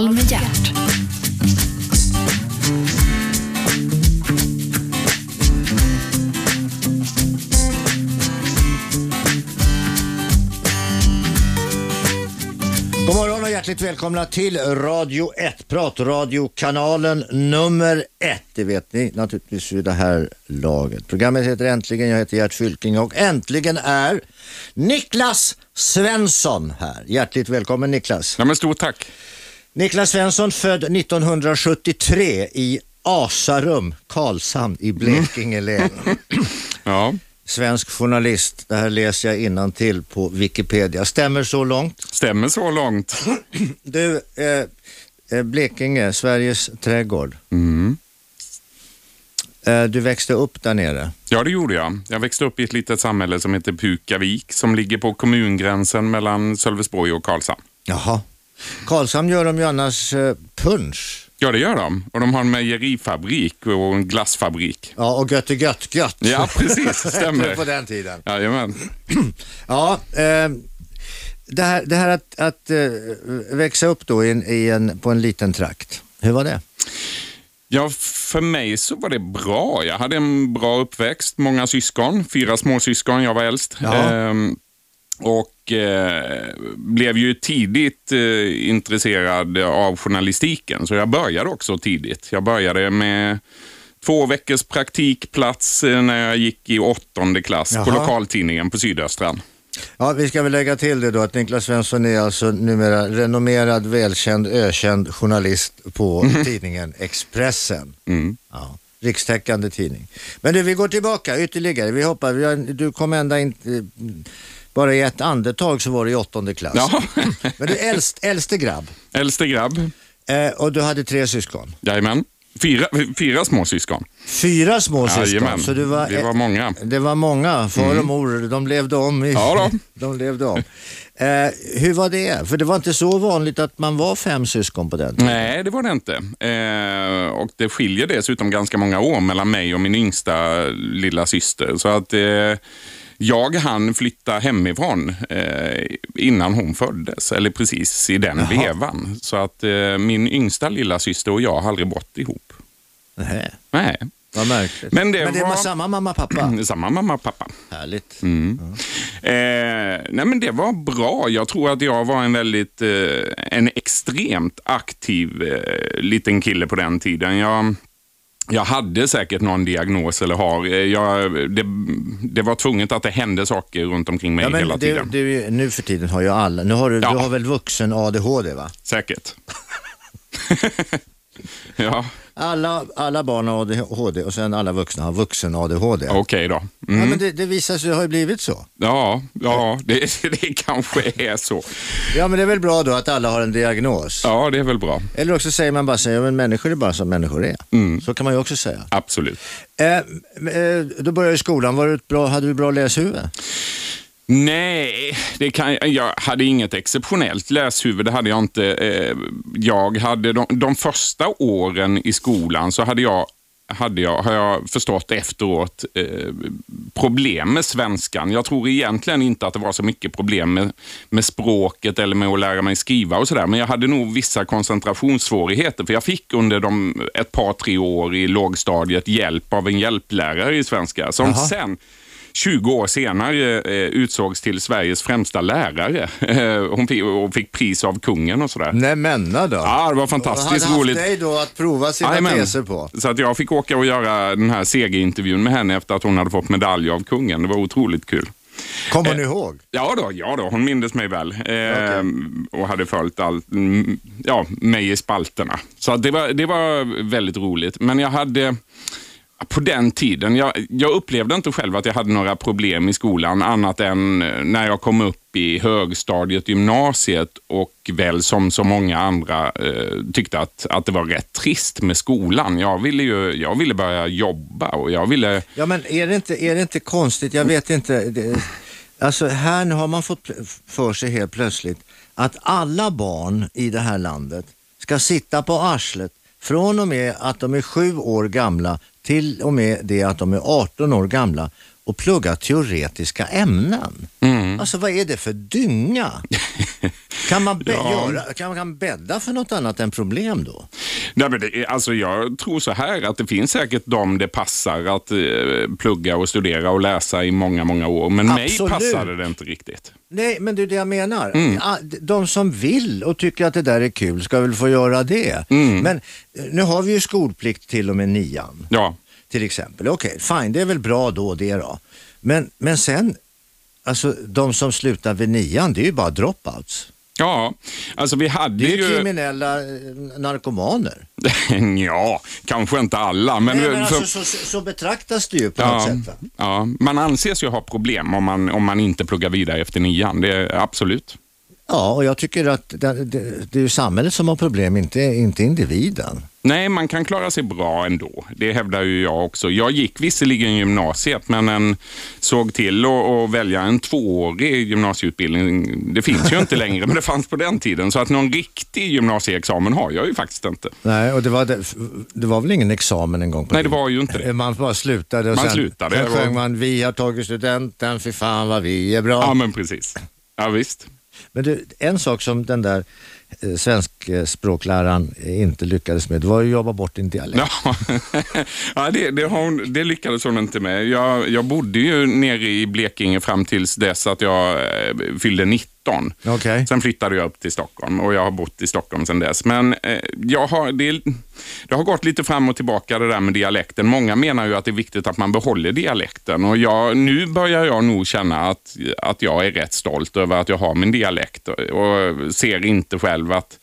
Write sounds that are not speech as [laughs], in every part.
Samtal med hjärt. God morgon och hjärtligt välkomna till Radio 1, pratradiokanalen nummer 1. Det vet ni naturligtvis vid det här laget. Programmet heter Äntligen, jag heter Gert Fylking och äntligen är Niklas Svensson här. Hjärtligt välkommen Niklas. Ja, men stort tack. Niklas Svensson född 1973 i Asarum, Karlshamn i Blekinge län. [clears throat] Ja, Svensk journalist, det här läser jag innan till på Wikipedia. Stämmer så långt? stämmer så långt. [clears throat] Du, eh, eh, Blekinge, Sveriges trädgård. Mm. Eh, du växte upp där nere. Ja, det gjorde jag. Jag växte upp i ett litet samhälle som heter Pukavik som ligger på kommungränsen mellan Sölvesborg och Karlshamn. Jaha. Karlshamn gör de ju annars eh, punsch. Ja, det gör de. Och de har en mejerifabrik och en glassfabrik. Ja, och gött är gött gött. Ja, precis. Stämmer. [laughs] på den tiden. Jajamän. [clears throat] Ja, eh, det här, det här att, att eh, växa upp då i en, i en, på en liten trakt. Hur var det? Ja, för mig så var det bra. Jag hade en bra uppväxt, många syskon, fyra småsyskon, jag var äldst. Ja. Ehm, och eh, blev ju tidigt eh, intresserad av journalistiken, så jag började också tidigt. Jag började med två veckors praktikplats eh, när jag gick i åttonde klass på Jaha. lokaltidningen på Sydöstran. Ja, vi ska väl lägga till det då att Niklas Svensson är alltså numera renommerad, välkänd, ökänd journalist på tidningen Expressen. Mm. Ja, rikstäckande tidning. Men du, vi går tillbaka ytterligare. Vi hoppar, vi har, du kom ända in, bara i ett andetag så var du i åttonde klass. Ja, [laughs] Men du är äldst, äldste grabb äldste grabb. eh, och du hade tre syskon. Jajamän. Fyra, fyra småsyskon. Fyra små syskon. Jajamän. Så du var, Vi var många. Det var många, far och mor, de levde om. I, Ja då. [laughs] De levde om. Eh, hur var det? För det var inte så vanligt att man var fem syskon på den tiden. Nej, det var det inte. Eh, och Det skiljer dessutom ganska många år mellan mig och min yngsta lilla syster. Så att eh, jag hann flytta hemifrån eh, innan hon föddes, eller precis i den Jaha. vevan. Så att eh, min yngsta lilla syster och jag har aldrig bott ihop. Nej, Nej, vad märkligt. Men det var var- samma mamma och pappa? [clears throat] samma mamma och pappa. Härligt. Eh, nej men det var bra. Jag tror att jag var en väldigt, eh, en extremt aktiv eh, liten kille på den tiden. Jag, jag hade säkert någon diagnos eller har. Eh, Jag, det, det var tvunget att det hände saker runt omkring mig Ja, hela det, tiden. det, nu för tiden har ju alla, nu har du, Ja. du har väl vuxen ADHD va? Säkert. [laughs] [laughs] ja, Alla, alla barn har ADHD och sen alla vuxna har vuxen ADHD. okej då. Ja, Mm. men det, det visar sig ha blivit så. Ja, ja det, [laughs] det kanske är så. Ja men det är väl bra då att alla har en diagnos. Ja, det är väl bra. Eller också säger man bara så men människor är bara som människor är. Mm. Så kan man ju också säga. Absolut. Eh, eh, då började skolan, var du bra, hade du bra läshuvud? Nej, det kan, jag hade inget exceptionellt läshuvud. Det hade jag inte. Eh, Jag hade de, de första åren i skolan så hade jag hade jag, har jag förstått efteråt, eh, problem med svenskan. Jag tror egentligen inte att det var så mycket problem med, med språket eller med att lära mig skriva och sådär. Men jag hade nog vissa koncentrationssvårigheter. För jag fick under de, ett par, tre år i lågstadiet hjälp av en hjälplärare i svenska. Som Jaha. sen 20 år senare eh, utsågs till Sveriges främsta lärare. Eh, Hon fick, och fick pris av kungen och sådär. Nej menna då. Ja, det var fantastiskt hade roligt. haft dig då att prova sina Jajamän. teser på. Så att jag fick åka och göra den här segerintervjun med henne efter att hon hade fått medalj av kungen. Det var otroligt kul. Kommer Eh, ni ihåg? Ja då, ja då hon mindes mig väl eh, och hade följt allt, mm, ja, mig i spalterna. Så det, var, det var väldigt roligt. Men jag hade, på den tiden, jag, jag upplevde inte själv att jag hade några problem i skolan annat än eh, när jag kom upp i högstadiet, gymnasiet och väl som så många andra eh, tyckte att, att det var rätt trist med skolan. Jag ville ju jag ville börja jobba och jag ville... Ja men är det inte, är det inte konstigt, jag vet inte. Det, alltså här har man fått för sig helt plötsligt att alla barn i det här landet ska sitta på arslet från och med att de är sju år gamla till och med det att de är 18 år gamla och plugga teoretiska ämnen. Mm. Alltså vad är det för dynga? [laughs] Kan man, Ja. göra, kan man bädda för något annat än problem då? Nej, men det, alltså jag tror så här att det finns säkert de det passar att eh, plugga och studera och läsa i många, många år. Men Absolut. mig passade det inte riktigt. Nej, men det är det jag menar. Mm. Ja, De som vill och tycker att det där är kul ska väl få göra det. Mm. Men eh, nu har vi ju skolplikt till och med nian. Ja, till exempel. Okej, fine, det är väl bra då det då. Men, men sen, alltså de som slutar vid nian, det är ju bara dropouts. ja. alltså vi hade Det är ju ju... kriminella eh, narkomaner. [laughs] ja, kanske inte alla. Men, Nej, men alltså, så, så, betraktas det ju på något ja, sätt. Va? ja, man anses ju ha problem om man, om man inte pluggar vidare efter nian. Det är absolut. Ja, och jag tycker att det, det, det är ju samhället som har problem, inte, inte individen. Nej, man kan klara sig bra ändå. Det hävdar ju jag också. Jag gick visserligen gymnasiet, men en såg till att välja en tvåårig gymnasieutbildning. Det finns ju inte längre, men det fanns på den tiden. Så att någon riktig gymnasieexamen har jag ju faktiskt inte. Nej, och det var, det, var väl ingen examen en gång på Nej, det var ju inte det. Man bara slutade och Man sen, slutade, sen sjöng man Vi har tagit studenten, fy fan vad vi är bra. Ja, men precis. Ja, visst. Men du, en sak som den där Eh, svenskspråkläraren inte lyckades med, det var att jobba bort din dialekt. Ja, [laughs] ja det, det, har hon, det lyckades hon inte med. Jag, jag bodde ju nere i Blekinge fram tills dess att jag eh, fyllde 19. Okej. Sen flyttade jag upp till Stockholm och jag har bott i Stockholm sedan dess. Men eh, jag har, det, det har gått lite fram och tillbaka det där med dialekten. Många menar ju att det är viktigt att man behåller dialekten och jag, nu börjar jag nog känna att, att jag är rätt stolt över att jag har min dialekt och, och ser inte själv att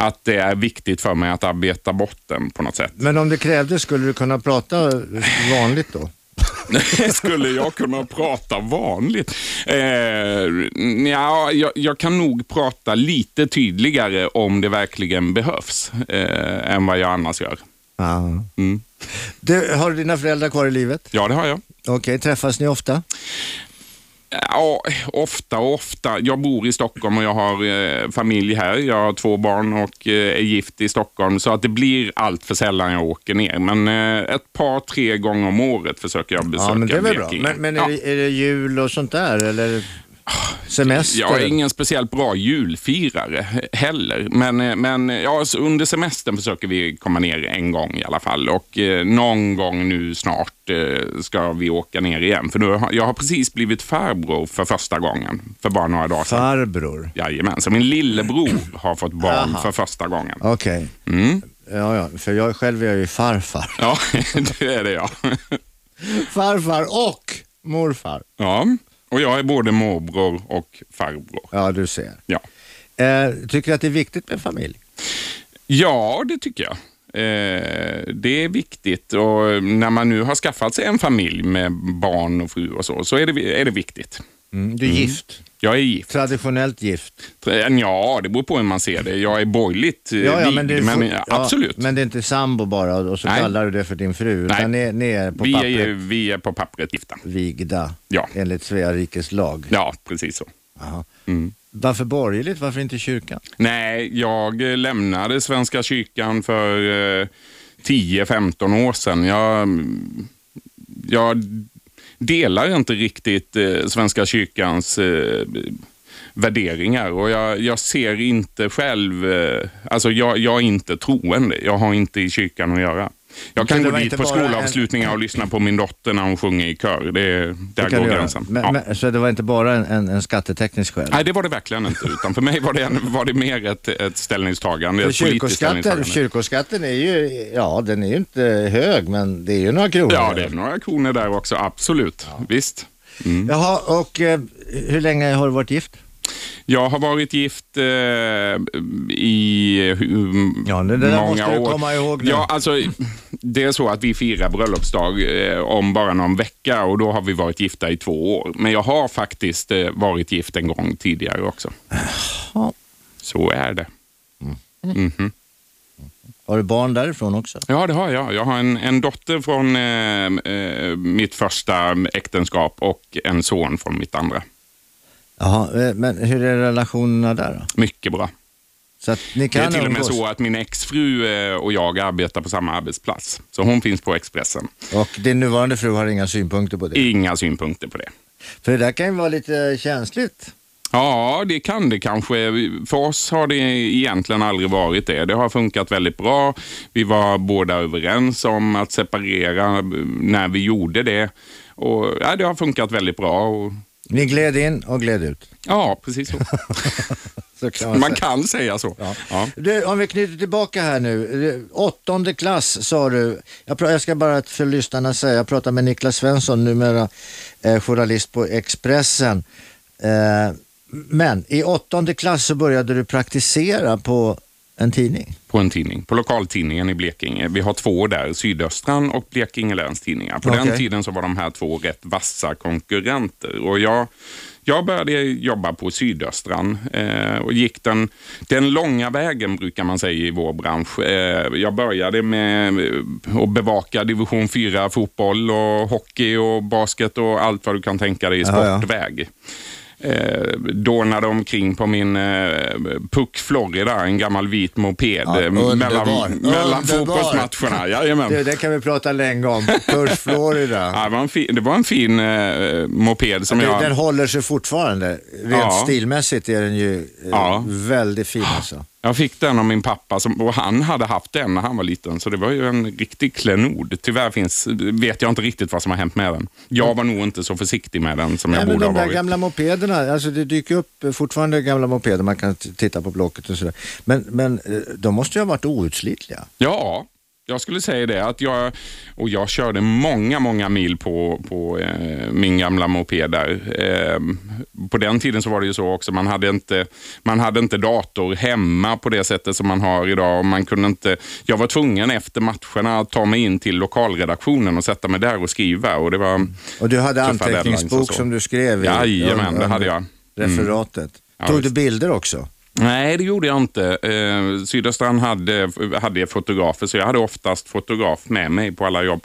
att det är viktigt för mig att arbeta bort den på något sätt. Men om det krävdes, skulle du kunna prata vanligt då? [laughs] Skulle jag kunna prata vanligt? Eh, ja, jag, jag kan nog prata lite tydligare om det verkligen behövs eh, än vad jag annars gör. Mm. Du, har du dina föräldrar kvar i livet? Ja, det har jag. Okej, träffas ni ofta? Ja, ofta och ofta. Jag bor i Stockholm och jag har eh, familj här. Jag har två barn och eh, är gift i Stockholm. Så att det blir allt för sällan jag åker ner. Men eh, ett par, tre gånger om året försöker jag besöka Ja, men det är väl bra. Blekinge. Men, men är, ja. det, är det jul och sånt där eller semester? Jag är ingen speciellt bra julfirare heller, men, eh, men ja, så under semestern försöker vi komma ner en gång i alla fall och eh, någon gång nu snart eh, ska vi åka ner igen. För nu, har- jag har precis blivit farbror för första gången, för bara några dagar sedan. Farbror? Jajamän, så min lillebror har fått barn för första gången. Okej. Mm. Ja, ja, för jag själv är jag ju farfar. Ja, [laughs] det är det ja. Farfar och morfar. ja. Och jag är både morbror och farbror. Ja, du ser. Ja. Eh, tycker du att det är viktigt med familj? Ja, det tycker jag. Eh, det är viktigt och när man nu har skaffat sig en familj med barn och fru och så, så är det, är det viktigt. Mm, du är gift? Jag är gift. Traditionellt gift? Ja, det beror på hur man ser det. Jag är borgerligt eh, Ja, ja, vigd, men, det är men ja, absolut. men det är inte sambo bara och så Nej. kallar du det för din fru. Nej. Utan ni, ni är på vi, pappret är, vi är på pappret gifta. vigda Ja. enligt Svea rikes lag. Ja, precis så. Mm. Varför borgerligt? Varför inte kyrkan? Nej, jag eh, lämnade Svenska kyrkan för eh, 10-15 år sedan. Jag, jag delar inte riktigt eh, Svenska kyrkans eh, värderingar och jag, jag ser inte själv, eh, alltså jag, jag är inte troende. Jag har inte i kyrkan att göra. Jag kan det gå dit på bara en- skolavslutningar och lyssna på min dotter när hon sjunger i kör. Det, där Det kan går gränsen. Men, ja. men, så det var inte bara en, en, skatteteknisk skäl? Nej, det var det verkligen inte. Utan för mig var det, en, var det mer ett, ett ställningstagande. Ett kyrkoskatten, ställningstagande. kyrkoskatten är ju, ja den är ju inte hög men det är ju några kronor. Ja, det är några kronor där också. Absolut. Visst. Mm. Jaha, och eh, hur länge har du varit gift? Jag har varit gift eh, i eh, Ja, det där många måste du år. komma ihåg nu. Ja, alltså, det är så att vi firar bröllopsdag eh, om bara någon vecka och då har vi varit gifta i två år. Men jag har faktiskt eh, varit gift en gång tidigare också. Så är det. Mhm. Har du barn därifrån också? Ja, det har jag. Jag har en, en dotter från eh, eh, mitt första äktenskap och en son från mitt andra. Jaha, eh, men hur är relationerna där då? Mycket bra. Så att ni Det kan är till och med så att min exfru eh, och jag arbetar på samma arbetsplats. Så hon finns på Expressen. Och din nuvarande fru har inga synpunkter på det? Inga synpunkter på det. För det där kan ju vara lite känsligt. Ja, det kan det kanske. För oss har det egentligen aldrig varit det. Det har funkat väldigt bra. Vi var båda överens om att separera när vi gjorde det. Och, ja, det har funkat väldigt bra. Och... Ni gled in och gled ut? Ja, precis så. [laughs] så kan man, man kan säga så. Ja. Ja. Du, om vi knyter tillbaka här nu. Åttonde klass sa du. Jag, jag ska bara för lyssnarna säga, jag pratar med Niklas Svensson, numera eh, journalist på Expressen. Eh, men i åttonde klass så började du praktisera på en tidning? På en tidning, på lokaltidningen i Blekinge. Vi har två där, Sydöstran och Blekinge Läns Tidningar. På okay. den tiden så var de här två rätt vassa konkurrenter. Och jag, jag började jobba på Sydöstran eh, och gick den, den långa vägen brukar man säga i vår bransch. Eh, jag började med att bevaka division 4 fotboll och hockey och basket och allt vad du kan tänka dig i sportväg. Ja, ja eh, dånade omkring på min eh, Puck Florida, en gammal vit moped ja, eh, mellan, mellan fotbollsmatcherna. Jajamän. [laughs] Det, det kan vi prata länge om. Puck Florida. ja, det, var en fin, det var en fin eh, moped som ja, jag... Den håller sig fortfarande. Rent ja. stilmässigt är den ju eh, ja. väldigt fin alltså. Jag fick den av min pappa som, och han hade haft den när han var liten, så det var ju en riktig klenod. Tyvärr finns, vet jag inte riktigt vad som har hänt med den. Jag var nog inte så försiktig med den som Nej, jag borde ha varit. De där gamla mopederna, alltså det dyker upp fortfarande gamla mopeder, man kan titta på Blocket och sådär. Men, men eh, de måste ju ha varit outslitliga. Ja, jag skulle säga det. Att jag, och jag körde många, många mil på, på eh, min gamla moped där. Eh, på den tiden så var det ju så också, man hade, inte, man hade inte dator hemma på det sättet som man har idag. Man kunde inte, jag var tvungen efter matcherna att ta mig in till lokalredaktionen och sätta mig där och skriva. Och, det var och du hade anteckningsbok som du skrev i? Jajamän, det hade jag. Mm. Referatet. Tog du bilder också? Nej, det gjorde jag inte. Eh, Sydöstran hade, hade fotografer, så jag hade oftast fotograf med mig på alla jobb.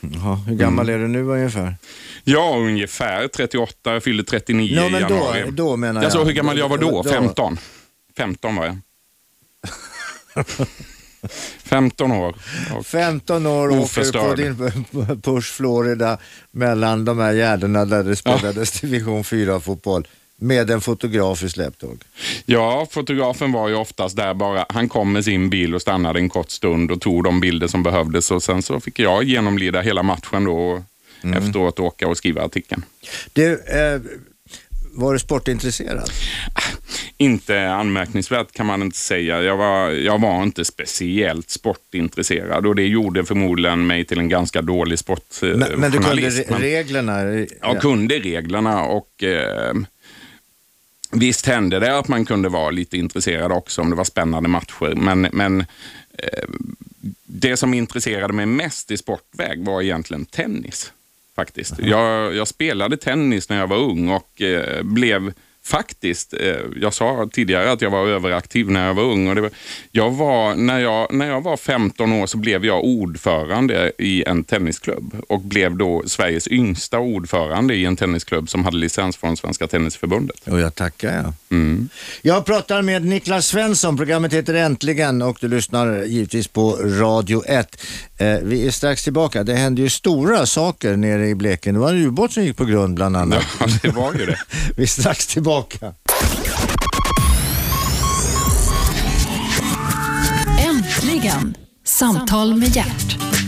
Jaha, hur gammal mm. är du nu ungefär? Ja, ungefär 38. Jag fyllde 39 no, men i januari. Då, då menar jag. Alltså, hur gammal jag var då? då. 15. 15 var jag. [laughs] 15 år. 15 år åker på din Push Florida mellan de här gärdena där det spelades ja. division 4-fotboll. Med en fotograf i släptåg? Ja, fotografen var ju oftast där bara. Han kom med sin bil och stannade en kort stund och tog de bilder som behövdes och sen så fick jag genomlida hela matchen då och mm. efteråt åka och skriva artikeln. Du, eh, var du sportintresserad? Inte anmärkningsvärt kan man inte säga. Jag var, jag var inte speciellt sportintresserad och det gjorde förmodligen mig till en ganska dålig sportjournalist. Men, men du kunde re reglerna? Jag kunde reglerna och eh, Visst hände det att man kunde vara lite intresserad också om det var spännande matcher, men, men eh, det som intresserade mig mest i sportväg var egentligen tennis. faktiskt. Jag, jag spelade tennis när jag var ung och eh, blev faktiskt, eh, jag sa tidigare att jag var överaktiv när jag var ung. Och det var, jag var, när, jag, när jag var 15 år så blev jag ordförande i en tennisklubb och blev då Sveriges yngsta ordförande i en tennisklubb som hade licens från Svenska Tennisförbundet. Och jag tackar jag. Mm. Jag pratar med Niklas Svensson, programmet heter Äntligen och du lyssnar givetvis på Radio 1. Eh, vi är strax tillbaka. Det hände ju stora saker nere i Blekinge. Det var en ubåt som gick på grund bland annat. Ja, det var ju det. [laughs] vi är strax tillbaka. Äntligen, Samtal med hjärt.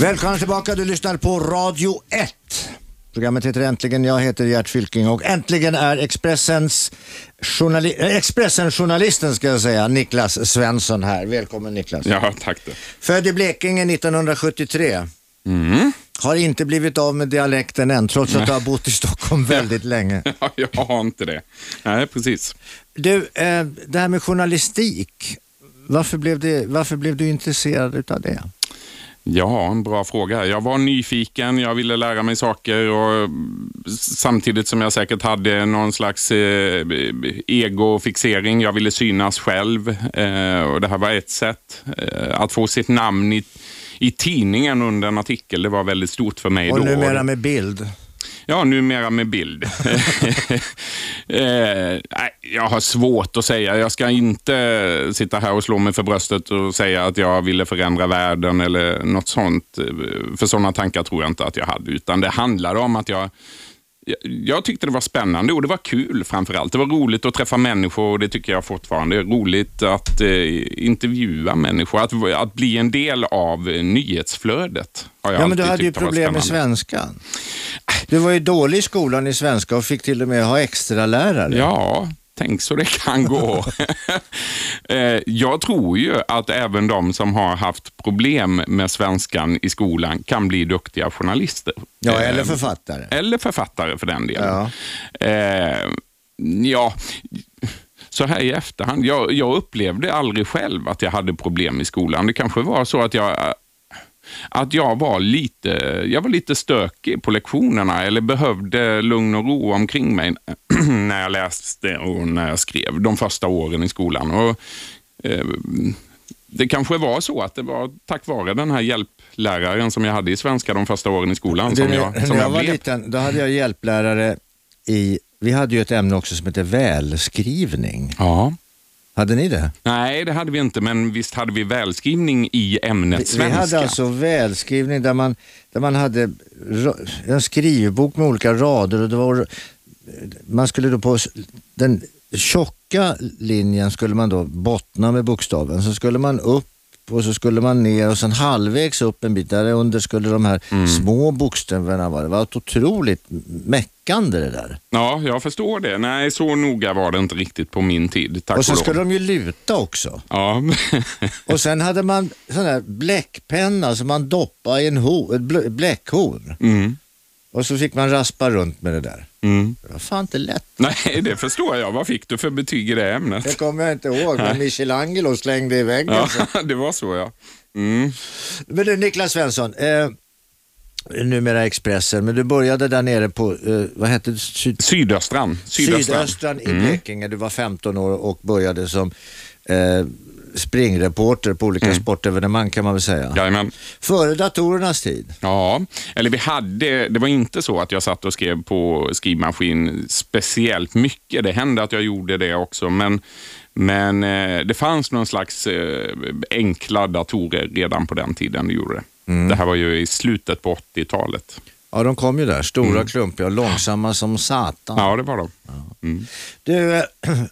Välkomna tillbaka, du lyssnar på Radio 1. Programmet heter Äntligen, jag heter Gert Fylking och äntligen är Expressens journali äh, Expressen-journalisten ska jag säga, Niklas Svensson här. Välkommen Niklas. Ja, tack. Då. Född i Blekinge 1973. Mm. Har inte blivit av med dialekten än, trots att du har bott i Stockholm [laughs] väldigt länge. [laughs] Ja, jag har inte det. Nej, precis. Du, eh, det här med journalistik, varför blev, det, varför blev du intresserad av det? Ja, en bra fråga. Jag var nyfiken, jag ville lära mig saker och samtidigt som jag säkert hade någon slags eh, egofixering. Jag ville synas själv eh, och det här var ett sätt. Eh, att få sitt namn i, i tidningen under en artikel, det var väldigt stort för mig Och då. numera med bild. Ja, numera med bild. [laughs] eh, jag har svårt att säga. Jag ska inte sitta här och slå mig för bröstet och säga att jag ville förändra världen eller något sånt. För sådana tankar tror jag inte att jag hade. Utan det handlade om att jag jag tyckte det var spännande och det var kul framför allt. Det var roligt att träffa människor och det tycker jag fortfarande. Det är roligt att eh, intervjua människor, att, att bli en del av nyhetsflödet. Ja, men du hade ju problem med svenskan. Du var ju dålig i skolan i svenska och fick till och med ha extra lärare. Ja, tänk så det kan gå. [laughs] Eh, jag tror ju att även de som har haft problem med svenskan i skolan kan bli duktiga journalister. Ja, Eh, eller författare. Eller författare för den delen. Ja. Eh, ja, så här i efterhand. Jag, jag upplevde aldrig själv att jag hade problem i skolan. Det kanske var så att jag att jag var lite, jag var lite stökig på lektionerna eller behövde lugn och ro omkring mig [clears throat] när jag läste och när jag skrev de första åren i skolan. Och, eh, det kanske var så att det var tack vare den här hjälpläraren som jag hade i svenska de första åren i skolan som jag, som när jag jag var blev. liten, då hade jag hjälplärare i, vi hade ju ett ämne också som heter välskrivning. Ja. Hade ni det? Nej, det hade vi inte, men visst hade vi välskrivning i ämnet Vi, vi svenska. hade alltså välskrivning där man, där man hade en skrivbok med olika rader och det var, man skulle då på den tjocka linjen skulle man då bottna med bokstaven. Så skulle man upp och så skulle man ner och sen halvvägs upp en bit, där under skulle de här Mm. små bokstäverna vara. Det var ett otroligt meckande det där. Ja, jag förstår det. Nej, så noga var det inte riktigt på min tid, tack Och sen lov. skulle de ju luta också. Ja. Och sen hade man sån där bläckpenna som man doppade i en ho, ett blä- bläckhorn. mm. Och så fick man raspa runt med det där. Mm. Det var fan inte lätt. Nej, det förstår jag. Vad fick du för betyg i det ämnet? Det kommer jag inte ihåg, men Michelangelo slängde i väggen. Ja, [laughs] det var så ja. Mm. Men du Niklas Svensson, eh, numera Expressen, men du började där nere på, eh, vad hette det? Syd- Sydöstran. Sydöstran. Sydöstran i Blekinge. Du var 15 år och började som eh, springreporter på olika sportevenemang kan man väl säga. Jajamän. Före datorernas tid. Ja, eller vi hade, det var inte så att jag satt och skrev på skrivmaskin speciellt mycket. Det hände att jag gjorde det också, men, men eh, det fanns någon slags eh, enkla datorer redan på den tiden. Det gjorde det. Det här var ju i slutet på 80-talet. Ja, de kom ju där. Stora, klumpiga och långsamma som satan. Ja, det var de. Mm. Du, eh, [clears throat]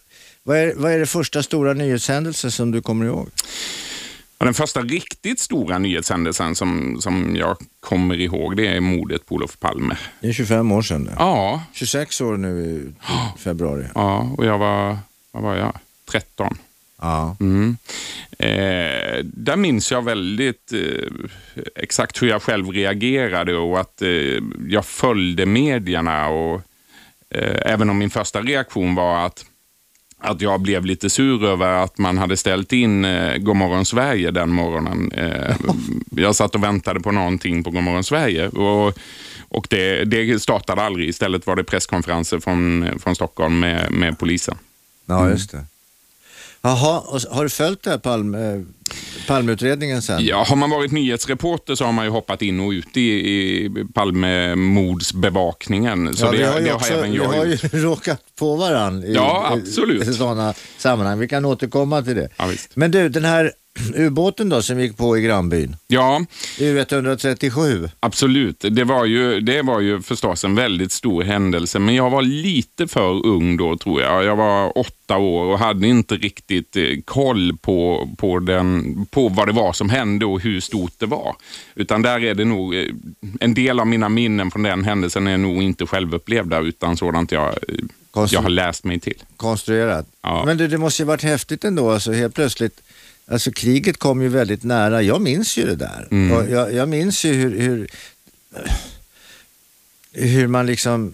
vad är, vad är det första stora nyhetshändelse som du kommer ihåg? Den första riktigt stora nyhetshändelsen som, som jag kommer ihåg, det är mordet på Olof Palme. Det är 25 år sedan. Det. Ja, 26 år nu i [gasps] februari. ja och jag var, vad var jag? 13. Ja. Mm. Eh, där minns jag väldigt eh, exakt hur jag själv reagerade och att eh, jag följde medierna. Och, eh, även om min första reaktion var att, att jag blev lite sur över att man hade ställt in eh, Godmorgon Sverige den morgonen. Eh, [laughs] jag satt och väntade på någonting på Godmorgon Sverige. Och, och det, det startade aldrig. Istället var det presskonferenser från, från Stockholm med, med polisen. ja, just det. Jaha, och s- har du följt det här Palme, eh, Palmeutredningen sen? Ja, har man varit nyhetsreporter så har man ju hoppat in och ut i, i Palmemordsbevakningen. Så ja, det, vi har ju, det också, har även vi jag har ju [laughs] råkat på varandra i, Ja, absolut. i, i sådana sammanhang. Vi kan återkomma till det. Ja. Men du, den här [clears throat] ubåten då som gick på i grannbyn, Ja, U137. absolut. Det var, ju, det var ju förstås en väldigt stor händelse, men jag var lite för ung då tror jag. Jag var åtta år och hade inte riktigt eh, koll på, på, den, på vad det var som hände och hur stort det var. Utan där är det nog, eh, en del av mina minnen från den händelsen är nog inte självupplevda utan sådant jag, Konstru- jag har läst mig till. konstruerat. Ja. Men du, det måste ju varit häftigt ändå, alltså helt plötsligt. Alltså kriget kom ju väldigt nära. Jag minns ju det där. Mm. Och jag, jag minns ju hur, hur, hur man liksom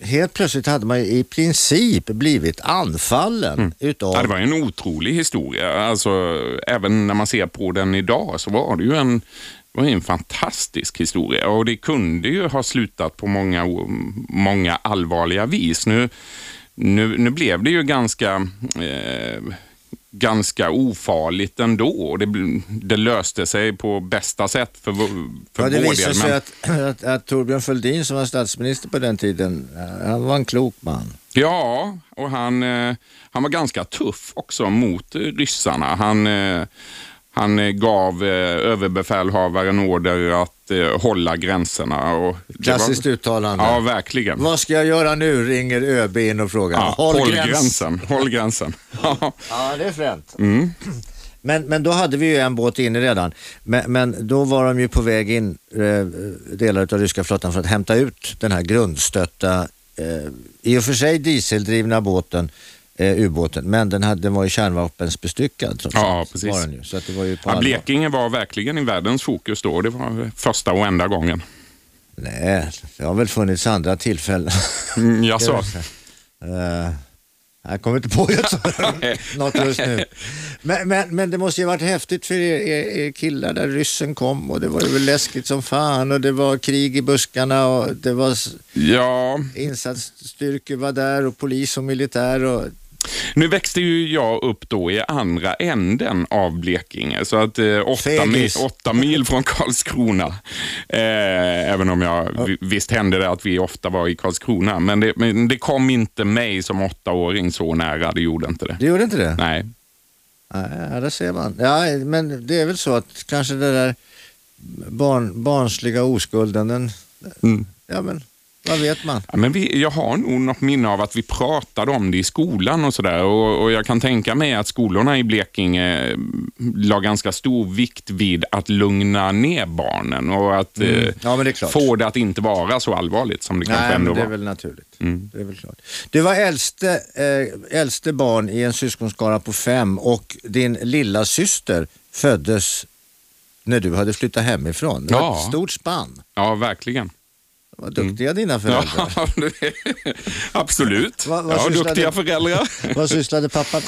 helt plötsligt hade man i princip blivit anfallen utav... Ja, det var en otrolig historia. Alltså, även när man ser på den idag så var det ju en, det var en fantastisk historia och det kunde ju ha slutat på många, många allvarliga vis. Nu, nu, nu blev det ju ganska eh, ganska ofarligt ändå. Det, det löste sig på bästa sätt för, för Ja, det vår visade del. sig Men, att, [clears throat] att, att Torbjörn Fälldin som var statsminister på den tiden, eh, han var en klok man. ja, och han, eh, han var ganska tuff också mot ryssarna. Han, eh, han gav överbefälhavaren order att eh, hålla gränserna. Och Klassiskt var, uttalande. Ja, verkligen. Vad ska jag göra nu? ringer ÖB in och frågar. Ja, håll, gränsen. Håll gränsen. [laughs] Ja. Ja, det är fränt. Mm. Men, men då hade vi ju en båt inne redan. Men, men då var de ju på väg in, eh, delar av ryska flottan, för att hämta ut den här grundstötta, eh, i och för sig dieseldrivna båten, eh, ubåten, men den, hade, den var ju kärnvapensbestyckad trots Ja, allt, precis. Var den ju, så att det var ju på Ja. Blekinge var verkligen i världens fokus då. Det var första och enda gången. Nej, det har väl funnits andra tillfällen. Mm, jag [laughs] sa. Uh, jag kommer inte på [laughs] något just nu. Men, men, men det måste ju varit häftigt för er, er, er killar där ryssen kom och det var ju läskigt som fan och det var krig i buskarna och det var Ja, insatsstyrkor var där och polis och militär och Nu växte ju jag upp då i andra änden av Blekinge, så att eh, åtta, mil, åtta mil från Karlskrona. Eh, även om jag, vi- visst hände det att vi ofta var i Karlskrona, men det, men det kom inte mig som åttaåring så nära, det gjorde inte det. det gjorde inte det? Nej. Ja, det ser man. Ja, men det är väl så att kanske det där barn, barnsliga oskulden, den, Mm. ja men vad vet man? Ja, men vi, jag har nog något minne av att vi pratade om det i skolan och sådär. Och, och jag kan tänka mig att skolorna i Blekinge eh, la ganska stor vikt vid att lugna ner barnen och att eh, Ja, det få det att inte vara så allvarligt som det kanske Nej, ändå men det är var. väl naturligt. Mm. Det är väl klart. Du var äldste, eh, äldste barn i en syskonskara på fem och din lilla syster föddes när du hade flyttat hemifrån. Det var Ja. ett stort spann. Ja, verkligen. Vad duktiga dina föräldrar. Ja, [laughs] det- Absolut. Vad- vad ja, sysslade- duktiga föräldrar. [laughs] Vad sysslade pappa?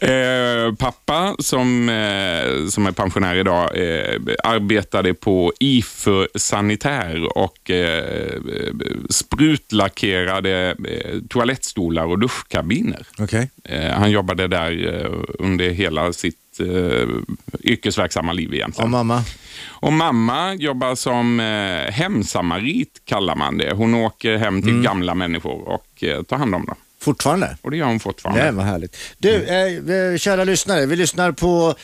Eh, pappa, som, eh, som är pensionär idag, eh, arbetade på IFÖ Sanitär och eh, sprutlackerade eh, toalettstolar och duschkabiner. Okej. Eh, han jobbade där under hela sitt eh, yrkesverksamma liv egentligen. Och mamma? Och mamma jobbar som eh, hemsamarit, kallar man det. Hon åker hem Mm. till gamla människor och eh, tar hand om dem. Fortfarande? Och det gör hon fortfarande. Nej, vad härligt. Du, eh, eh, kära lyssnare, vi lyssnar på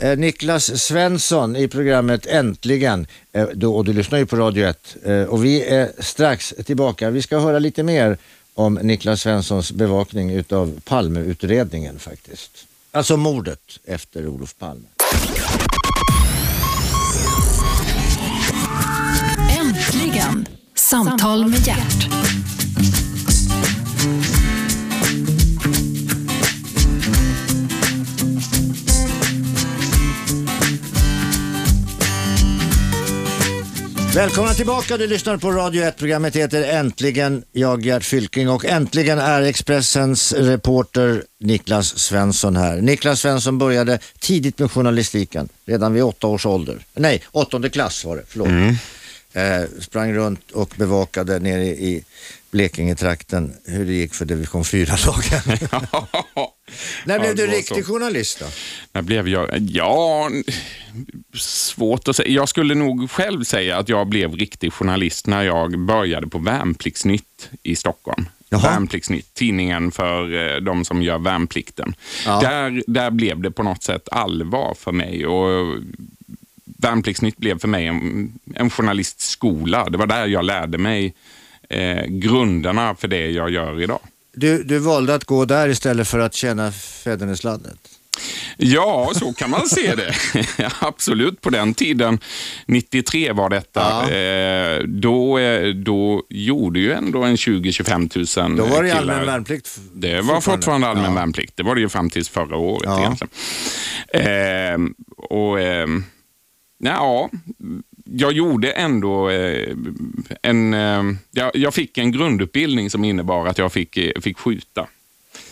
eh, Niklas Svensson i programmet Äntligen. Eh, då, och du lyssnar ju på Radio 1. Eh, och vi är strax tillbaka. Vi ska höra lite mer om Niklas Svenssons bevakning utav Palmeutredningen faktiskt. Alltså mordet efter Olof Palme. Äntligen! Samtal med hjärt. Välkomna tillbaka, du lyssnar på Radio 1. Programmet heter Äntligen. Jag Gert Fylking och äntligen är Expressens reporter Niklas Svensson här. Niklas Svensson började tidigt med journalistiken, redan vid åtta års ålder. Nej, åttonde klass var det, förlåt. Eh, sprang runt och bevakade nere i Blekinge-trakten hur det gick för division 4-lagen. [laughs] När blev Ja, du riktig så. journalist då? När blev jag? Ja, svårt att säga. Jag skulle nog själv säga att jag blev riktig journalist när jag började på Värnpliktsnytt i Stockholm. Jaha. Värnpliktsnytt, tidningen för eh, de som gör värnplikten. Ja. Där, där blev det på något sätt allvar för mig. Och Värnpliktsnytt blev för mig en, en journalistskola. Det var där jag lärde mig eh, grunderna för det jag gör idag. Du, du valde att gå där istället för att tjäna fäderneslandet. Ja, så kan man se det. [laughs] Absolut, på den tiden, 93 var detta, Ja. eh, då, eh, då gjorde ju ändå en 20-25 000 Då var det killar. allmän värnplikt. Det var fortfarande allmän Ja. värnplikt. Det var det ju fram tills förra året Ja. egentligen. Eh, och, eh, ja, jag gjorde ändå eh, en... Eh, jag, fick en grundutbildning som innebar att jag fick, eh, fick skjuta.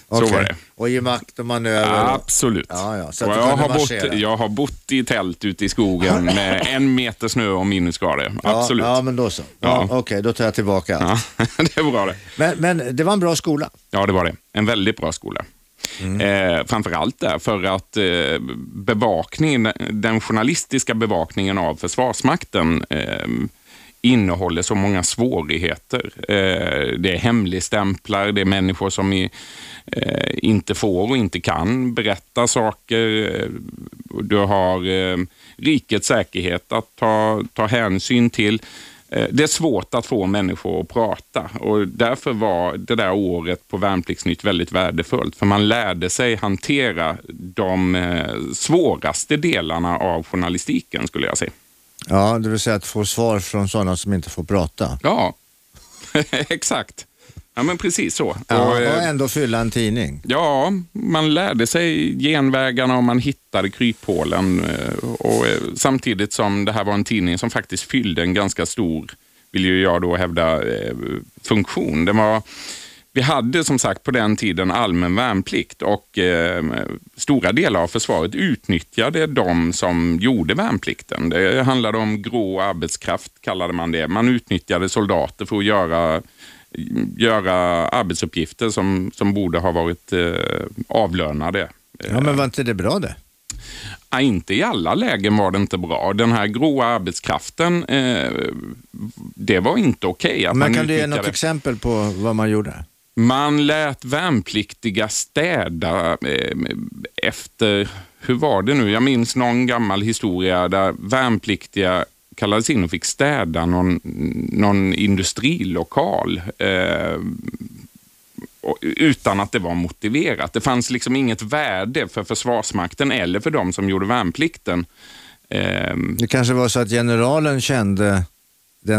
Så Okej. var det. Och ge makt och manöver. Absolut. Ja, ja, så jag, har bott, jag har bott i tält ute i skogen med [laughs] en meter snö och minusgrader. Ja, Absolut. Ja, men då så. Ja. Ja. Okej, då tar jag tillbaka allt. Ja, [laughs] det är bra det. Men, men det var en bra skola. Ja, det var det. En väldigt bra skola. Mm. Eh, framförallt därför att eh, bevakningen, den journalistiska bevakningen av Försvarsmakten eh, innehåller så många svårigheter. Eh, det är hemligstämplar, det är människor som eh, inte får och inte kan berätta saker. Eh, du har rikets säkerhet att ta, ta hänsyn till. Eh, Det är svårt att få människor att prata och därför var det där året på Värnpliktsnytt väldigt värdefullt. För man lärde sig hantera de eh, svåraste delarna av journalistiken skulle jag säga. Ja, det vill säga att få svar från sådana som inte får prata. Ja, [laughs] exakt. Ja, men precis så. Ja, Och, och eh, ändå fylla en tidning. Ja, man lärde sig genvägarna och man hittade kryphålen. eh, Och eh, samtidigt som det här var en tidning som faktiskt fyllde en ganska stor, vill ju jag då hävda, funktion. Det var, vi hade som sagt på den tiden allmän värnplikt och eh, stora delar av försvaret utnyttjade de som gjorde värnplikten. Det handlade om grå arbetskraft, kallade man det. Man utnyttjade soldater för att göra göra arbetsuppgifter som, som borde ha varit eh, avlönade. Ja, men var inte det bra det? Ja, inte i alla lägen var det inte bra. Den här gråa arbetskraften, eh, det var inte okej. att Men kan du ge något exempel på vad man gjorde? Man lät värnpliktiga städa eh, efter, hur var det nu? Jag minns någon gammal historia där värnpliktiga kallades in och fick städa någon, någon industrilokal. Eh, utan att det var motiverat. Det fanns liksom inget värde för Försvarsmakten eller för de som gjorde värnplikten. Eh, Det kanske var så att generalen kände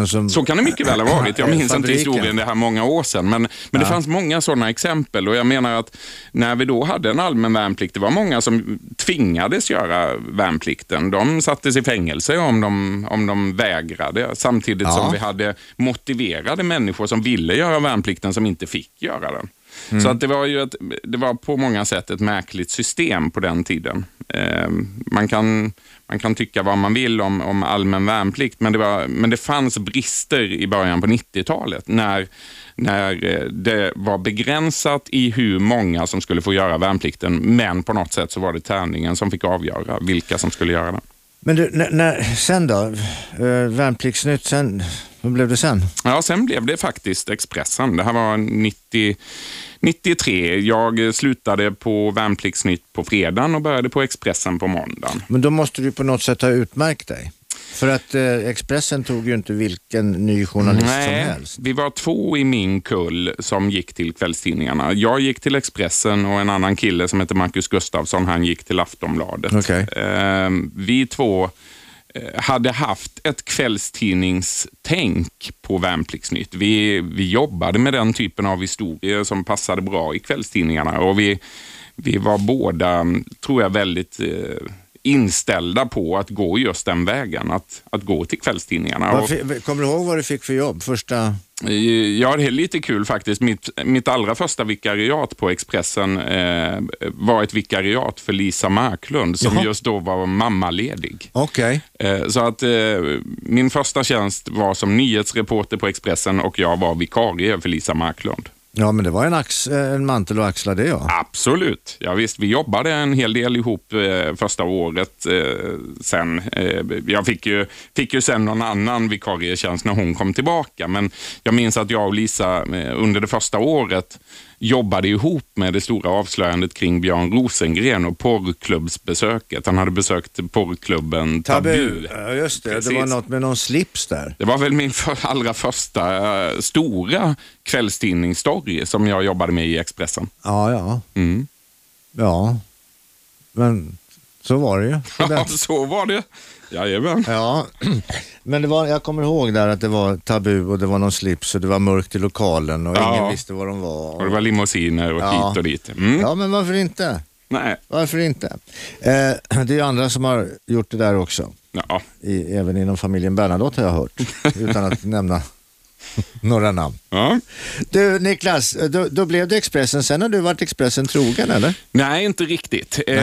som... Så kan det mycket väl ha varit. Jag minns inte historien, det här många år sedan. Men, men det Ja. fanns många sådana exempel och jag menar att när vi då hade en allmän värnplikt, det var många som tvingades göra värnplikten. De sattes i fängelse om de, om de vägrade, samtidigt Ja. som vi hade motiverade människor som ville göra värnplikten som inte fick göra den. Mm. Så att det var ju ett, det var på många sätt ett märkligt system på den tiden. Eh, man, kan, man kan tycka vad man vill om, om allmän värnplikt, men det, var, men det fanns brister i början på 90-talet när, när eh, det var begränsat i hur många som skulle få göra värnplikten, men på något sätt så var det tärningen som fick avgöra vilka som skulle göra den. Men du, när, när, sen då? Uh, Värnpliktsnytt, sen, vad blev det sen? Ja, sen blev det faktiskt Expressen. Det här var 90, 93. Jag slutade på Värnpliktsnytt på fredagen och började på Expressen på måndagen. Men då måste du på något sätt ha utmärkt dig. För att eh, Expressen tog ju inte vilken ny journalist som helst. vi var två i min kull som gick till kvällstidningarna. Jag gick till Expressen och en annan kille som heter Marcus Gustafsson, han gick till Aftonbladet. Okej. Eh, vi två hade haft ett kvällstidningstänk på Värnpliktsnytt. Vi, vi jobbade med den typen av historier som passade bra i kvällstidningarna och vi, vi var båda, tror jag, väldigt eh, inställda på att gå just den vägen, att, att gå till kvällstidningarna. Fi- Kommer du ihåg vad du fick för jobb? Första... Ja, det är lite kul faktiskt. Mitt, mitt allra första vikariat på Expressen eh, var ett vikariat för Lisa Marklund som Jaha. just då var mammaledig. Okej. Eh, så att eh, min första tjänst var som nyhetsreporter på Expressen och jag var vikarie för Lisa Marklund. Ja, men det var en, ax, eh, en mantel och axla det ja. Absolut. Ja, visst, vi jobbade en hel del ihop eh, första året. Eh, sen, eh, jag fick ju, fick ju sen någon annan vikarietjänst när hon kom tillbaka. Men jag minns att jag och Lisa eh, under det första året jobbade ihop med det stora avslöjandet kring Björn Rosengren och porrklubbsbesöket. Han hade besökt porrklubben Tabu. Ja, just det. Det Precis. var något med någon slips där. Det var väl min för, allra första eh, stora kvällstidningsstory som jag jobbade med i Expressen. Ja, ja. Mm. Ja. Men så var det ju. [laughs] Ja, så var det. Jajamän. Ja, men det var, jag kommer ihåg där att det var tabu och det var någon slips och det var mörkt i lokalen och Ja. ingen visste var de var. Och det var limousiner och Ja. hit och dit. Mm. Ja, men varför inte? Nej. Varför inte? Eh, det är ju andra som har gjort det där också. Ja. I, även inom familjen Bernadotte har jag hört, [laughs] utan att nämna [laughs] några namn. Ja. Du Niklas, då, då blev det Expressen. Sen har du varit Expressen trogen eller? Nej, inte riktigt. Eh,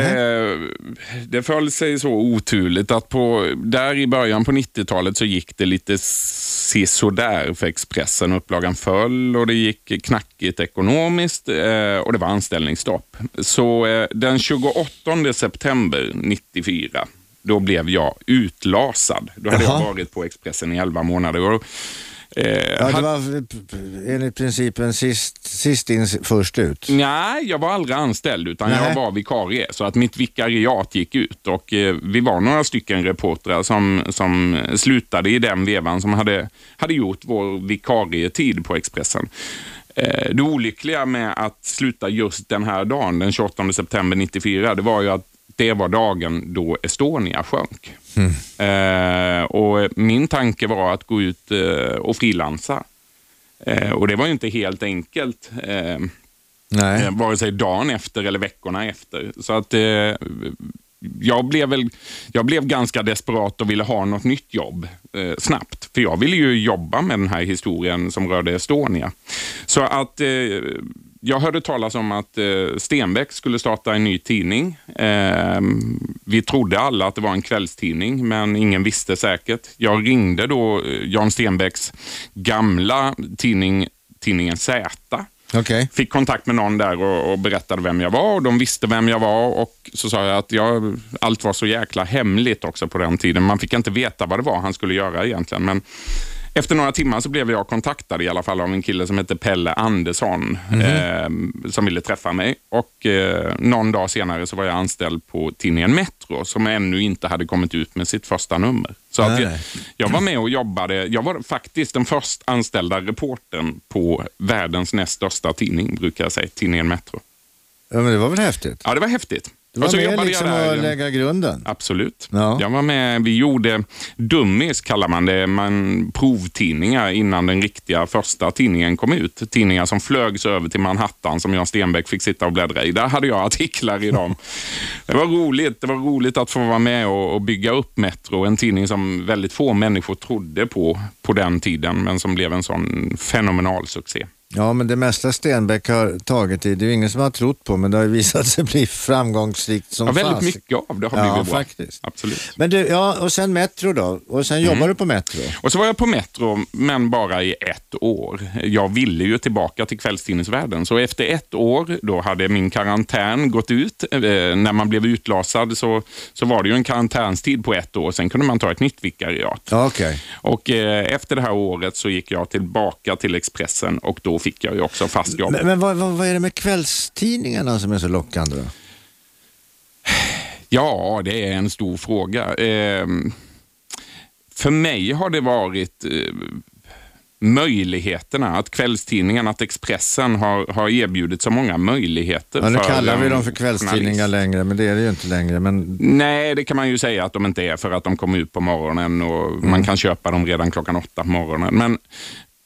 det föll sig så oturligt att på, där i början på 90-talet så gick det lite sisådär för Expressen. Upplagan föll och det gick knackigt ekonomiskt eh, och det var anställningsstopp. Så eh, den 28 september 94 då blev jag utlasad. Då hade Jaha. jag varit på Expressen i 11 månader. Och, eh, Ja, det var enligt principen sist, sist in först ut. Nej, jag var aldrig anställd utan Nej. jag var vikarie. Så att mitt vikariat gick ut och eh, vi var några stycken reportrar som, som slutade i den vevan som hade, hade gjort vår vikarietid på Expressen. Eh, det olyckliga med att sluta just den här dagen, den 28 september 94, det var ju att det var dagen då Estonia sjönk. Eh, och min tanke var att gå ut eh, och frilansa. Eh, och det var ju inte helt enkelt. Eh, Nej. Eh, vare sig dagen efter eller veckorna efter. Så att eh, jag blev, väl, jag blev ganska desperat och ville ha något nytt jobb eh, snabbt. För jag ville ju jobba med den här historien som rörde Estonia. Så att eh, jag hörde talas om att eh, Stenbeck skulle starta en ny tidning. Eh, vi trodde alla att det var en kvällstidning, men ingen visste säkert. Jag ringde då eh, Jan Stenbecks gamla tidning, tidningen Z Okej. fick kontakt med någon där och, och berättade vem jag var och de visste vem jag var och så sa jag att jag, allt var så jäkla hemligt också på den tiden. Man fick inte veta vad det var han skulle göra egentligen. Men efter några timmar så blev jag kontaktad i alla fall av en kille som hette Pelle Andersson eh, som ville träffa mig. Och eh, Någon dag senare så var jag anställd på tidningen Metro som ännu inte hade kommit ut med sitt första nummer. Så att jag, jag var med och jobbade. Jag var faktiskt den först anställda reportern på världens näst största tidning, brukar jag säga, tidningen Metro. Ja, men det var väl häftigt? Ja, det var häftigt. Du var Och så med liksom jag att lägga grunden. Absolut. Ja. Jag var med, vi gjorde dummies kallar man det, man, provtidningar innan den riktiga första tidningen kom ut. Tidningar som flögs över till Manhattan som Jan Stenbeck fick sitta och bläddra i. Där hade jag artiklar i dem. [laughs] Det var roligt, det var roligt att få vara med och, och bygga upp Metro, en tidning som väldigt få människor trodde på på den tiden, men som blev en sån fenomenal succé. Ja, men det mesta Stenbeck har tagit i, det är ju ingen som har trott på, men det har visat sig bli framgångsrikt som Ja, väldigt fas. mycket av det har Ja, blivit bra. faktiskt. Absolut. Men du, ja, och sen Metro då? Och sen Mm. jobbar du på Metro? Och så var jag på Metro, men bara i ett år. Jag ville ju tillbaka till kvällstidningsvärlden, så efter ett år, då hade min karantän gått ut. Eh, när man blev utlasad så, så var det ju en karantänstid på ett år, sen kunde man ta ett nytt vikariat. Ja, okej. Och eh, efter det här året så gick jag tillbaka till Expressen och då fick jag ju också fast jobb. Men, men vad, vad, vad är det med kvällstidningarna som är så lockande då? Ja, det är en stor fråga. Eh, för mig har det varit eh, möjligheterna, att kvällstidningarna, att Expressen har, har erbjudit så många möjligheter. Ja, nu kallar vi dem för kvällstidningar journalist. längre, men det är det ju inte längre. Men Nej, det kan man ju säga att de inte är för att de kommer ut på morgonen och Mm. man kan köpa dem redan klockan åtta på morgonen. Men,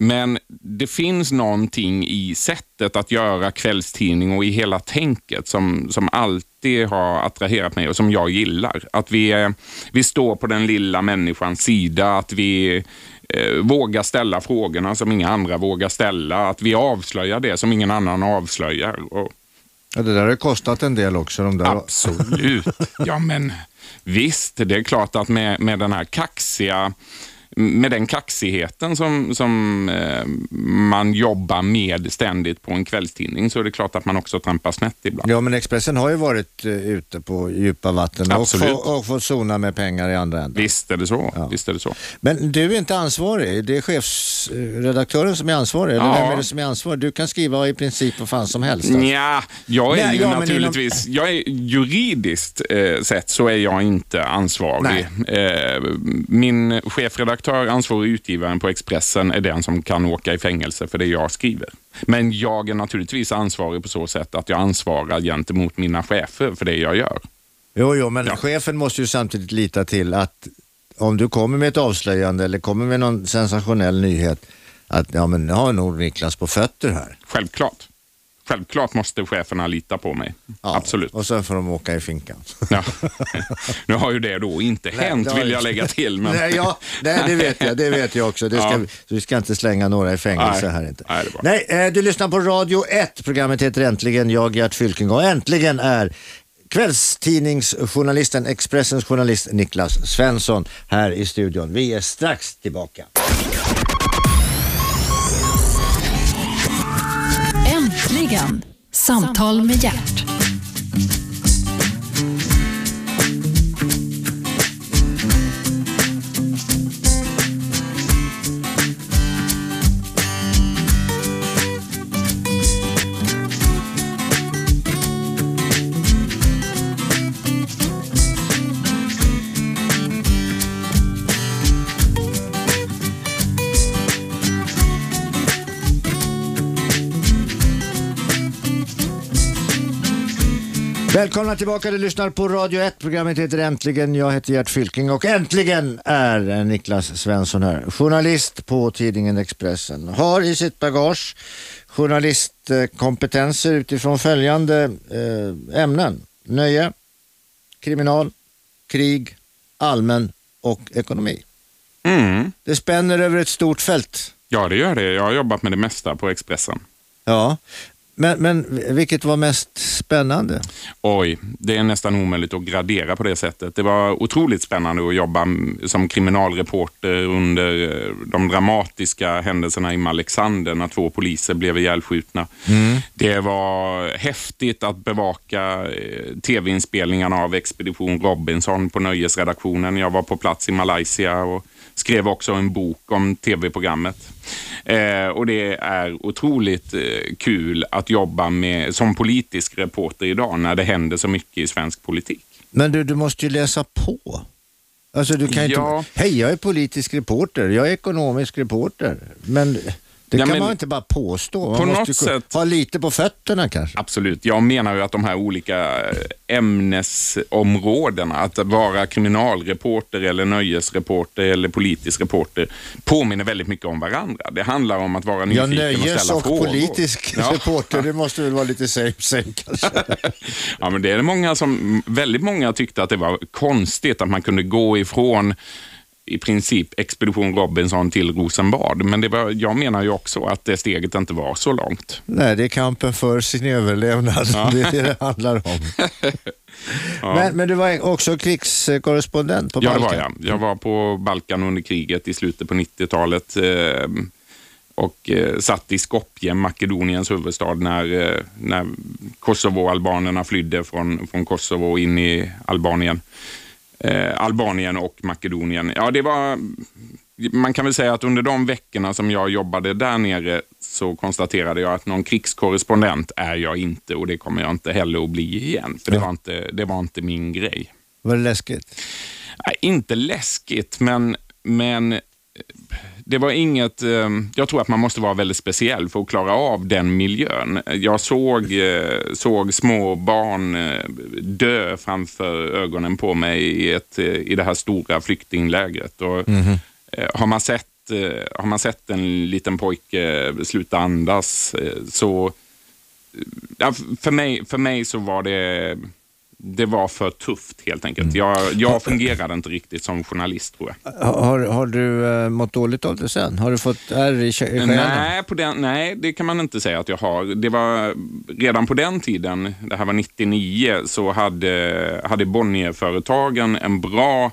men det finns någonting i sättet att göra kvällstidning och i hela tänket som, som alltid har attraherat mig och som jag gillar. Att vi, vi står på den lilla människans sida, att vi eh, vågar ställa frågorna som inga andra vågar ställa, att vi avslöjar det som ingen annan avslöjar. Och, ja, det där har kostat en del också. De där. Absolut. Ja, men visst, det är klart att med, med den här kaxiga med den kaxigheten som, som eh, man jobbar med ständigt på en kvällstidning så är det klart att man också trampar snett ibland. Ja, men Expressen har ju varit uh, ute på djupa vatten och, Absolut. få, och fått sona med pengar i andra änden. Visst är det så. Ja. Visst är det så. Men du är inte ansvarig. Det är chefsredaktören som är ansvarig. Eller Ja. vem är det som är ansvarig? Du kan skriva i princip vad fan som helst. alltså. Ja, jag är Nej, ju ja, naturligtvis, jag är, juridiskt eh, sett så är jag inte ansvarig. Eh, min chefredaktör, ansvarig utgivaren på Expressen, är den som kan åka i fängelse för det jag skriver. Men jag är naturligtvis ansvarig på så sätt att jag ansvarar gentemot mina chefer för det jag gör. Jo, jo, men Ja. chefen måste ju samtidigt lita till att om du kommer med ett avslöjande eller kommer med någon sensationell nyhet att ja, men nu har nog Niklas på fötter här. Självklart. Självklart måste cheferna lita på mig. Ja, Absolut. Och sen får de åka i finkan. Ja. [laughs] Nu har ju det då inte hänt, det har vill jag lägga till. Men... Nej, ja, nej, det vet jag. Det vet jag också. Det ska, Ja. vi ska inte slänga några i fängelse Nej. här inte. Nej. Nej, eh, du lyssnar på Radio 1. Programmet heter Äntligen. Jag, Gert Fylking. Och äntligen är kvällstidningsjournalisten, Expressens journalist Niklas Svensson här i studion. Vi är strax tillbaka. Äntligen! Samtal med hjärt. Välkomna tillbaka, du lyssnar på Radio 1. Programmet heter Äntligen. Jag heter Gert Fylking och äntligen är Niklas Svensson här. Journalist på tidningen Expressen. Har i sitt bagage journalistkompetenser utifrån följande eh, ämnen. Nöje, kriminal, krig, allmän och ekonomi. Mm. Det spänner över ett stort fält. Ja, det gör det. Jag har jobbat med det mesta på Expressen. Ja, men, men vilket var mest spännande? Oj, det är nästan omöjligt att gradera på det sättet. Det var otroligt spännande att jobba som kriminalreporter under eh, de dramatiska händelserna i Malexander när två poliser blev ihjälskjutna. Det var häftigt att bevaka eh, tv-inspelningarna av Expedition Robinson på Nöjesredaktionen. Jag var på plats i Malaysia och skrev också en bok om tv-programmet. Eh, och det är otroligt eh, kul att jobba med, som politisk reporter idag när det händer så mycket i svensk politik. Men du, du måste ju läsa på. Alltså du kan Ja. inte... Hej, jag är politisk reporter, jag är ekonomisk reporter. Men det Ja, kan men- man inte bara påstå. Man På måste sätt- ha lite på fötterna kanske. Absolut. Jag menar ju att de här olika eh, ämnesområdena, att vara kriminalreporter eller nöjesreporter eller politisk reporter, påminner väldigt mycket om varandra. Det handlar om att vara Ja, nyfiken och nöjes ställa och frågor. politisk Ja. [laughs] reporter, det måste väl vara lite same same kanske. [laughs] Ja, men det är det många som, väldigt många tyckte att det var konstigt att man kunde gå ifrån i princip Expedition Robinson till Rosenbad. Men det var, jag menar ju också att det steget inte var så långt. Nej, det är kampen för sin överlevnad. Det är det det handlar om. [laughs] men, men du var också krigskorrespondent på Ja, det Balkan. var jag. Jag var på Balkan under kriget i slutet på 90-talet eh, och eh, satt i Skopje, Makedoniens huvudstad, när, eh, när Kosovo-albanerna flydde från, från Kosovo in i Albanien. Eh, Albanien och Makedonien. Ja, det var... Man kan väl säga att under de veckorna som jag jobbade där nere så konstaterade jag att någon krigskorrespondent är jag inte och det kommer jag inte heller att bli igen. För det, var inte, det var inte min grej. Var det läskigt? Nej, inte läskigt, men, men eh, det var inget... eh, Jag tror att man måste vara väldigt speciell för att klara av den miljön. Jag såg, eh, såg små barn eh, dö framför ögonen på mig i, ett, eh, i det här stora flyktinglägret. Och, eh, har, man sett, har man sett en liten pojke sluta andas så... Ja, för, mig, för mig så var det... Det var för tufft helt enkelt. Jag, jag fungerade inte riktigt som journalist tror jag. Har, har du eh, mått dåligt av det sen? Har du fått ärr i själen? Nej, på den, nej, det kan man inte säga att jag har. Det var redan på den tiden, det här var 99, så hade, hade Bonnierföretagen en bra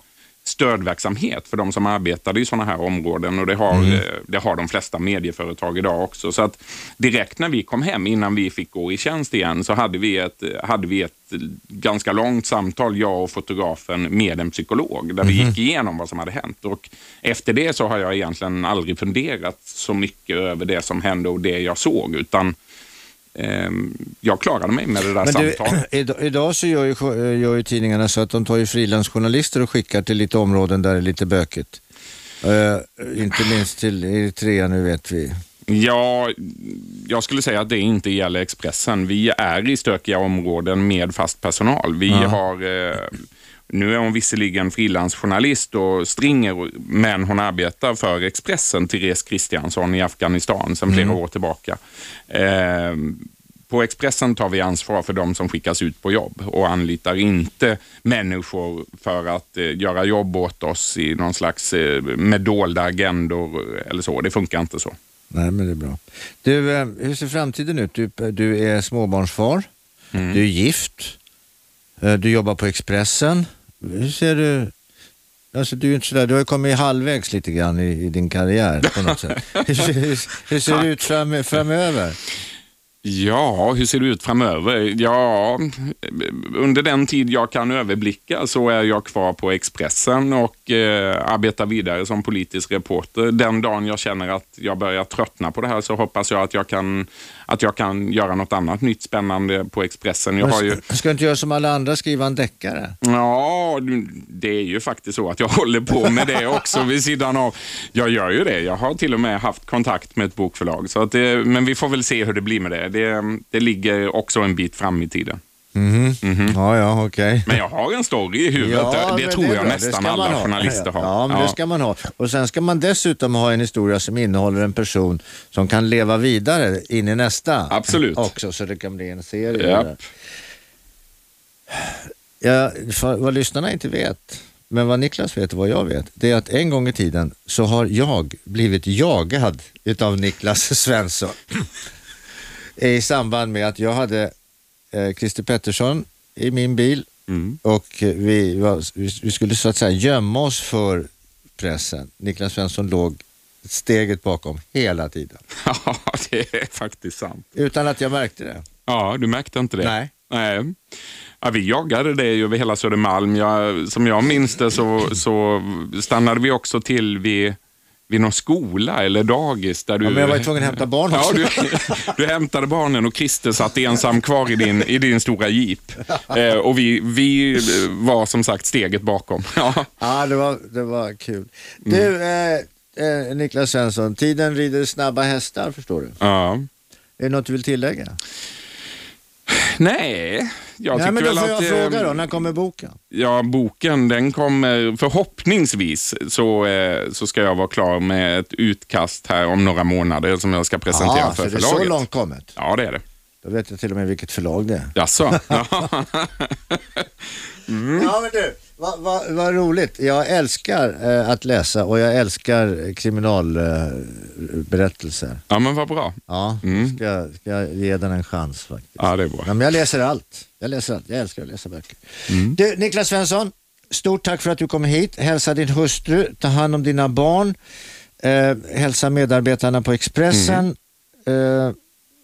stödverksamhet för de som arbetade i sådana här områden och det har, eh, det har de flesta medieföretag idag också. Så att direkt när vi kom hem, innan vi fick gå i tjänst igen, så hade vi ett, hade vi ett ganska långt samtal, jag och fotografen, med en psykolog där vi gick igenom vad som hade hänt. Och efter det så har jag egentligen aldrig funderat så mycket över det som hände och det jag såg, utan jag klarade mig med det där Men du, samtalet. [clears throat] idag, idag så gör ju, gör ju tidningarna så att de tar ju frilansjournalister och skickar till lite områden där det är lite bökigt. Eh, inte [sighs] minst till Eritrea nu vet vi. Ja, jag skulle säga att det inte gäller Expressen. Vi är i stökiga områden med fast personal. Vi har... Eh, nu är hon visserligen frilansjournalist och stringer, men hon arbetar för Expressen, Therese Kristiansson i Afghanistan sedan flera år tillbaka. Eh, på Expressen tar vi ansvar för de som skickas ut på jobb och anlitar inte människor för att eh, göra jobb åt oss i någon slags eh, med dolda agendor eller så. Det funkar inte så. Nej, men det är bra. Du, eh, hur ser framtiden ut? Du, du är småbarnsfar, Mm. du är gift, eh, du jobbar på Expressen. Hur ser du... Alltså, du, är inte sådär, du har ju kommit halvvägs lite grann i, i din karriär på något sätt. [laughs] Hur, hur, hur ser det ut fram, framöver? Ja, hur ser det ut framöver? Ja, under den tid jag kan överblicka så är jag kvar på Expressen och eh, arbetar vidare som politisk reporter. Den dagen jag känner att jag börjar tröttna på det här så hoppas jag att jag kan, att jag kan göra något annat nytt spännande på Expressen. Jag har ju, Ska, du inte göra som alla andra, skriva en deckare? Ja, det är ju faktiskt så att jag [laughs] håller på med det också vid sidan av. Jag gör ju det. Jag har till och med haft kontakt med ett bokförlag. Så att det, men vi får väl se hur det blir med det. det. Det ligger också en bit fram i tiden. Ja, ja, okej. Men jag har en story i huvudet. Ja, det tror är jag bra. Det nästan alla ha. journalister har. Ja, men det ska man ha. Och sen ska man dessutom ha en historia som innehåller en person som kan leva vidare in i nästa. Absolut. Också, så det kan bli en serie. Där. Ja, vad lyssnarna inte vet, men vad Niklas vet och vad jag vet, det är att en gång i tiden så har jag blivit jagad utav Niklas [laughs] Svensson i samband med att jag hade eh, Christer Pettersson i min bil Mm. och vi, var, vi skulle så att säga gömma oss för pressen. Niklas Svensson låg steget bakom hela tiden. [laughs] Ja, det är faktiskt sant. Utan att jag märkte det. Ja, du märkte inte det? Nej. Nej. Ja, vi jagade det ju över hela Södermalm. Jag, som jag minns det så, så stannade vi också till vid, vid någon skola eller dagis. Där du, Ja, men jag var ju tvungen att hämta barn [laughs] Ja, du, du hämtade barnen och Christer satt ensam kvar i din, i din stora jeep. Eh, och vi, vi var som sagt steget bakom. [laughs] Ja. Ja, det var, det var kul. Du, eh, eh, Niklas Svensson, tiden rider snabba hästar förstår du. Ja. Är det något du vill tillägga? Nej, jag Nej, men då får jag att... eh, fråga då, när kommer boken? Ja, boken den kommer förhoppningsvis så, eh, så ska jag vara klar med ett utkast här om några månader som jag ska presentera Ja, för så det är förlaget. så långt kommet. Ja, det är det. Då vet jag till och med vilket förlag det är. Jaså? [laughs] Ja. Ja, men du, vad va, vad roligt. Jag älskar eh, att läsa och jag älskar kriminalberättelser. ja, men vad bra. ja, ska, jag- ska jag ge den en chans faktiskt. Ja, det är bra. Ja, men jag läser allt. Jag läser allt. Jag älskar att läsa böcker. Du, Niklas Svensson, stort tack för att du kom hit. Hälsa din hustru, ta hand om dina barn, eh, hälsa medarbetarna på Expressen. Eh,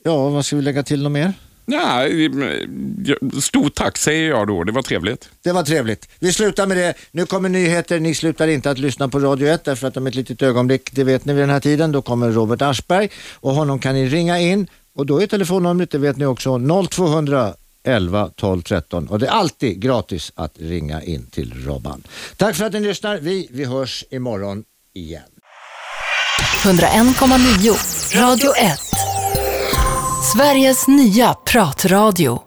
ja, vad ska vi lägga till något mer? Ja, stort tack säger jag då. Det var trevligt. Det var trevligt. Vi slutar med det. Nu kommer nyheter. Ni slutar inte att lyssna på Radio 1 därför att om ett litet ögonblick, det vet ni vid den här tiden, då kommer Robert Aschberg och honom kan ni ringa in och då är telefonnumret, det vet ni också, 0200 11 12 13 och det är alltid gratis att ringa in till Robban. Tack för att ni lyssnar. Vi, vi hörs imorgon igen. 101,9 Radio 1. Sveriges nya pratradio.